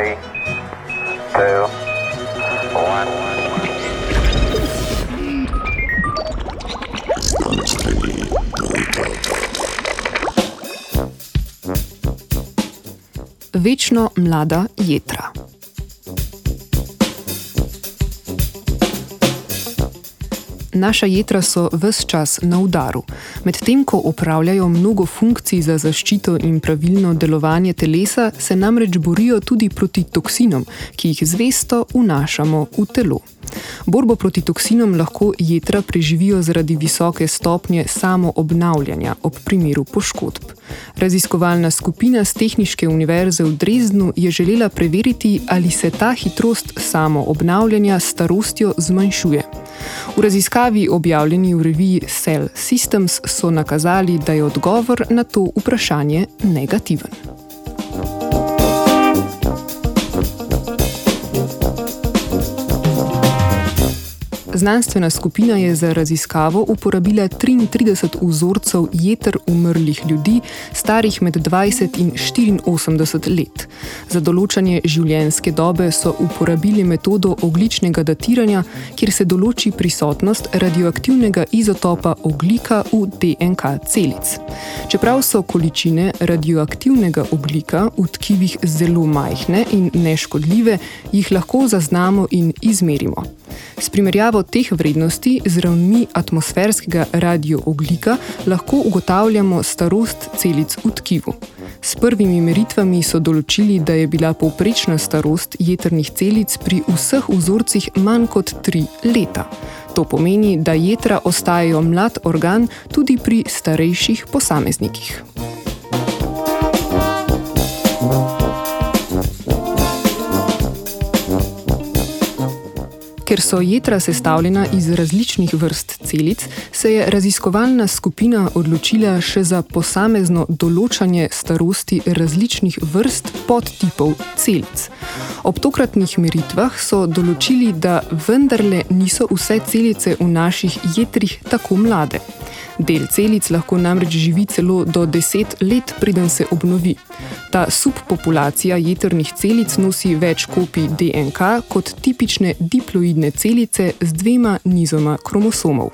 Three, two, one. Večno mlada jedra. Naša jedra so vse čas na udaru. Medtem ko upravljajo mnogo funkcij za zaščito in pravilno delovanje telesa, se namreč borijo tudi proti toksinom, ki jih zvesto vnašamo v telo. Borbo proti toksinom lahko jedra preživijo zaradi visoke stopnje samoobnavljanja ob primeru poškodb. Raziskovalna skupina z Tehniške univerze v Dresdnu je želela preveriti, ali se ta hitrost samoobnavljanja s starostjo zmanjšuje. V raziskavi, objavljeni v reviji Cell Systems, so nakazali, da je odgovor na to vprašanje negativen. Znanstvena skupina je za raziskavo uporabila 33 vzorcev jeter umrlih ljudi, starih med 20 in 84 let. Za določanje življenjske dobe so uporabili metodo ogličnega datiranja, kjer se določi prisotnost radioaktivnega izotopa oglika v DNK celic. Čeprav so količine radioaktivnega oglika v tkivih zelo majhne in neškodljive, jih lahko zaznamo in izmerimo. S primerjavo teh vrednosti z ravnmi atmosferskega radiooglika lahko ugotavljamo starost celic v tkivu. S prvimi meritvami so določili, da je bila povprečna starost jetrnih celic pri vseh vzorcih manj kot 3 leta. To pomeni, da jetra ostajajo mlad organ tudi pri starejših posameznikih. Ker so jedra sestavljena iz različnih vrst celic, se je raziskovalna skupina odločila še za posamezno določanje starosti različnih vrst podtipov celic. Ob tokratnih meritvah so določili, da vendarle niso vse celice v naših jedrih tako mlade. Del celic lahko namreč živi celo do 10 let, preden se obnovi. Ta subpopulacija jetrnih celic nosi več kopij DNK kot tipične diploidne celice z dvema nizoma kromosomov.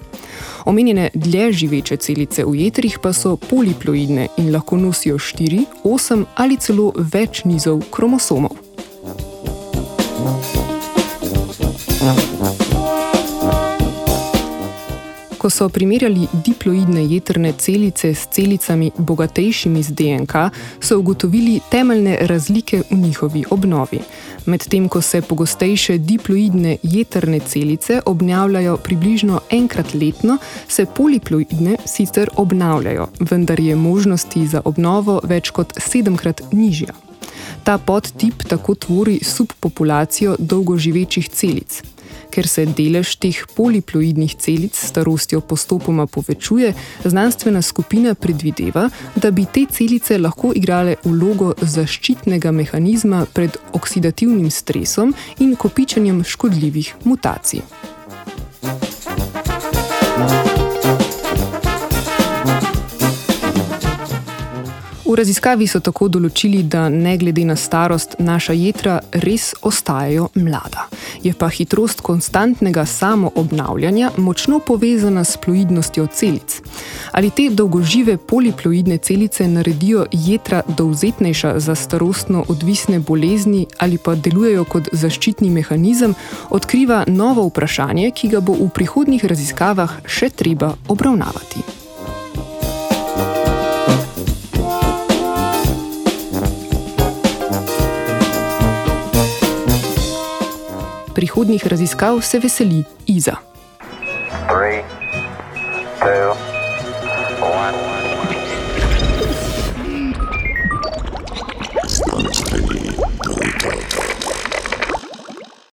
Omenjene dlje živeče celice v jetrih pa so poliploidne in lahko nosijo 4, 8 ali celo več nizov kromosomov. Ko so primerjali diploidne jetrne celice s celicami bogatejšimi z DNK, so ugotovili temeljne razlike v njihovi obnovi. Medtem ko se pogostejše diploidne jetrne celice obnavljajo približno enkrat letno, se poliploidne sicer obnavljajo, vendar je možnosti za obnovo več kot sedemkrat nižja. Ta podtip tako tvori subpopulacijo dolgoživečih celic. Ker se delež teh poliploidnih celic s starostjo postopoma povečuje, znanstvena skupina predvideva, da bi te celice lahko igrale vlogo zaščitnega mehanizma pred oksidativnim stresom in kopičenjem škodljivih mutacij. Raziskavi so tako določili, da ne glede na starost naša jedra res ostajajo mlada. Je pa hitrost konstantnega samoobnavljanja močno povezana s ploidnostjo celic. Ali te dolgožive poliploidne celice naredijo jedra dovzetnejša za starostno odvisne bolezni ali pa delujejo kot zaščitni mehanizem, odkriva novo vprašanje, ki ga bo v prihodnjih raziskavah še treba obravnavati. Prihodnih raziskav se veseli Iza. Three, two, one.